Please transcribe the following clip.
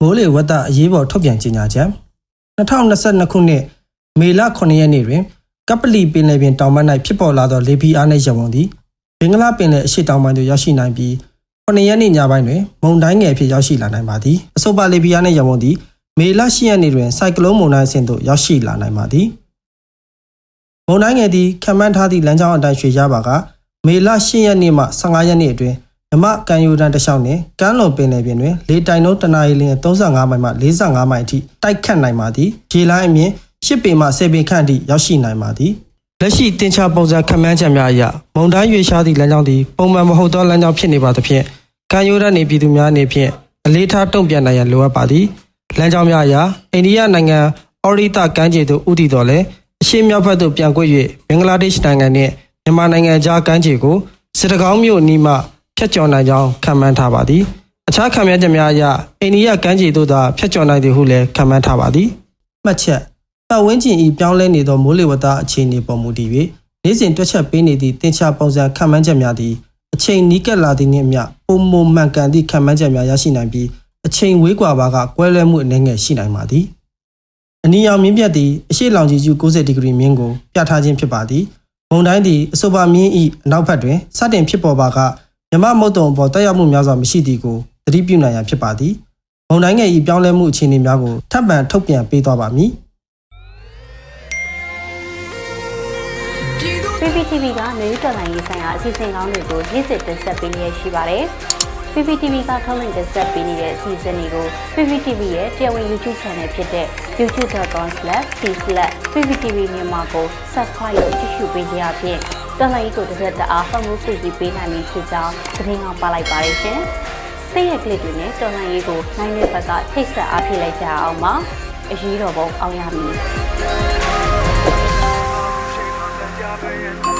မိုးလေဝသအရေးပေါ်ထုတ်ပြန်ကြေညာချက်2022ခုနှစ်မေလ9ရက်နေ့တွင်ကပလီပင်လယ်ပြင်တောင်ပိုင်း၌ဖြစ်ပေါ်လာသောလေပြင်းအားနှင့်ရဝုံသည်ဘင်္ဂလားပင်လယ်အရှေ့တောင်ပိုင်းသို့ရောက်ရှိနိုင်ပြီး9ရက်နေ့ညပိုင်းတွင်မုန်တိုင်းငယ်အဖြစ်ရောက်ရှိလာနိုင်ပါသည်အဆိုပါလေပြင်းအားနှင့်ရဝုံသည်မေလ10ရက်နေ့တွင်စိုက်ကလုန်းမုန်တိုင်းအဆင့်သို့ရောက်ရှိလာနိုင်ပါသည်မုန်တိုင်းငယ်သည်ခံမှန်းထားသည့်လမ်းကြောင်းအတိုင်းရွှေ့ရပါကမေလ10ရက်နေ့မှ15ရက်နေ့အတွင်း မြမကန်ယူတန်တလျှောက်နှင့်ကမ်းလွန်ပင်လယ်ပြင်တွင်လေတိုင်နှုန်းတနအီလရင်35မိုင်မှ45မိုင်အထိတိုက်ခတ်နိုင်ပါသည်ရေလိုင်းအမြင့်10ပေမှ10ပေခန့်အထိရောက်ရှိနိုင်ပါသည်လက်ရှိတင်ချပုံစံခန့်မှန်းချက်များအရမုန်တိုင်းရွေရှားသည့်လမ်းကြောင်းသည်ပုံမှန်မဟုတ်သောလမ်းကြောင်းဖြစ်နေပါသဖြင့်ကမ်းရိုးတန်းနေပြည်သူများအနေဖြင့်အလေးထားတုံ့ပြန်နိုင်ရန်လိုအပ်ပါသည်လမ်းကြောင်းများအရအိန္ဒိယနိုင်ငံအော်ရီတာကမ်းခြေသို့ဥတည်တော်လဲအရှေ့မြောက်ဘက်သို့ပြန်ကွေ့၍ဘင်္ဂလားဒေ့ရှ်နိုင်ငံနှင့်မြန်မာနိုင်ငံကြားကမ်းခြေကိုစစ်တကောင်းမြို့နီးမှ ဖျက်ချော်နိုင်ကြောင်းခန့်မှန်းထားပါသည်အခြားခန့်မှန်းချက်များအရအိန္ဒိယကမ်းခြေသို့သာဖျက်ချော်နိုင်သည်ဟုလည်းခန့်မှန်းထားပါသည်မှတ်ချက်ပတ်ဝန်းကျင်ဤပြောင်းလဲနေသောမိုးလေဝသအခြေအနေပေါ်မူတည်၍နေ့စဉ်တွက်ချက်ပေးနေသည့်တင်ချပုံစံခန့်မှန်းချက်များသည်အချိန်နီးကပ်လာသည့်နှင့်အမျှပုံမမှန်ကန်သည့်ခန့်မှန်းချက်များရရှိနိုင်ပြီးအချိန်ဝေးကွာပါကကွဲလွဲမှုအနေငယ်ရှိနိုင်ပါသည်အနီရောင်မြင့်ပြတ်သည့်အရှိလောင်ကြီးကျူ90ဒီဂရီမြင့်ကိုပြထားခြင်းဖြစ်ပါသည်မုန်တိုင်းသည်အဆိုပါမြင့်၏အနောက်ဘက်တွင်စတင်ဖြစ်ပေါ်ပါက မြမမုတ်တုံအပေါ်တက်ရောက်မှုများစွာမရှိသည်ကိုသတိပြုနိုင်ရန်ဖြစ်ပါသည်မုန်တိုင်းငယ်၏ပြောင်းလဲမှုအခြေအနေများကိုထပ်မံထုတ်ပြန်ပေးသွားပါမည် PPTV ကနေတော်လိုင်းရေးဆိုင်ရာအစီအစဉ်ကောင်းတွေကိုရည်စည်တင်ဆက်ပေးနေရရှိပါတယ်။ PPTV ကထုတ်လွှင့်တင်ဆက်ပေးနေတဲ့အစီအစဉ်တွေကို PPTV ရဲ့တရားဝင် YouTube Channel ဖြစ်တဲ့ youtube.com/c/pptv မြန်မာကို Subscribe လုပ်ကြည့်ရှုပေးကြရဖြင့် တော်လိုက်ကိုတစ်ရက်တအားဖုန်းကိုပြည်ပြီးပေးနိုင်ပြီဖြစ်ကြောင်းသတင်းအောင်ပါလိုက်ပါတယ်ရှင်။စိတ်ရက်ကလစ်တွေနဲ့တော်လိုက်ရေးကိုနိုင်တဲ့ဘက်ကထိတ်ဆက်အားဖြစ်လိုက်ကြအောင်ပါ။အရေးတော်ပုံအောင်ရမည်။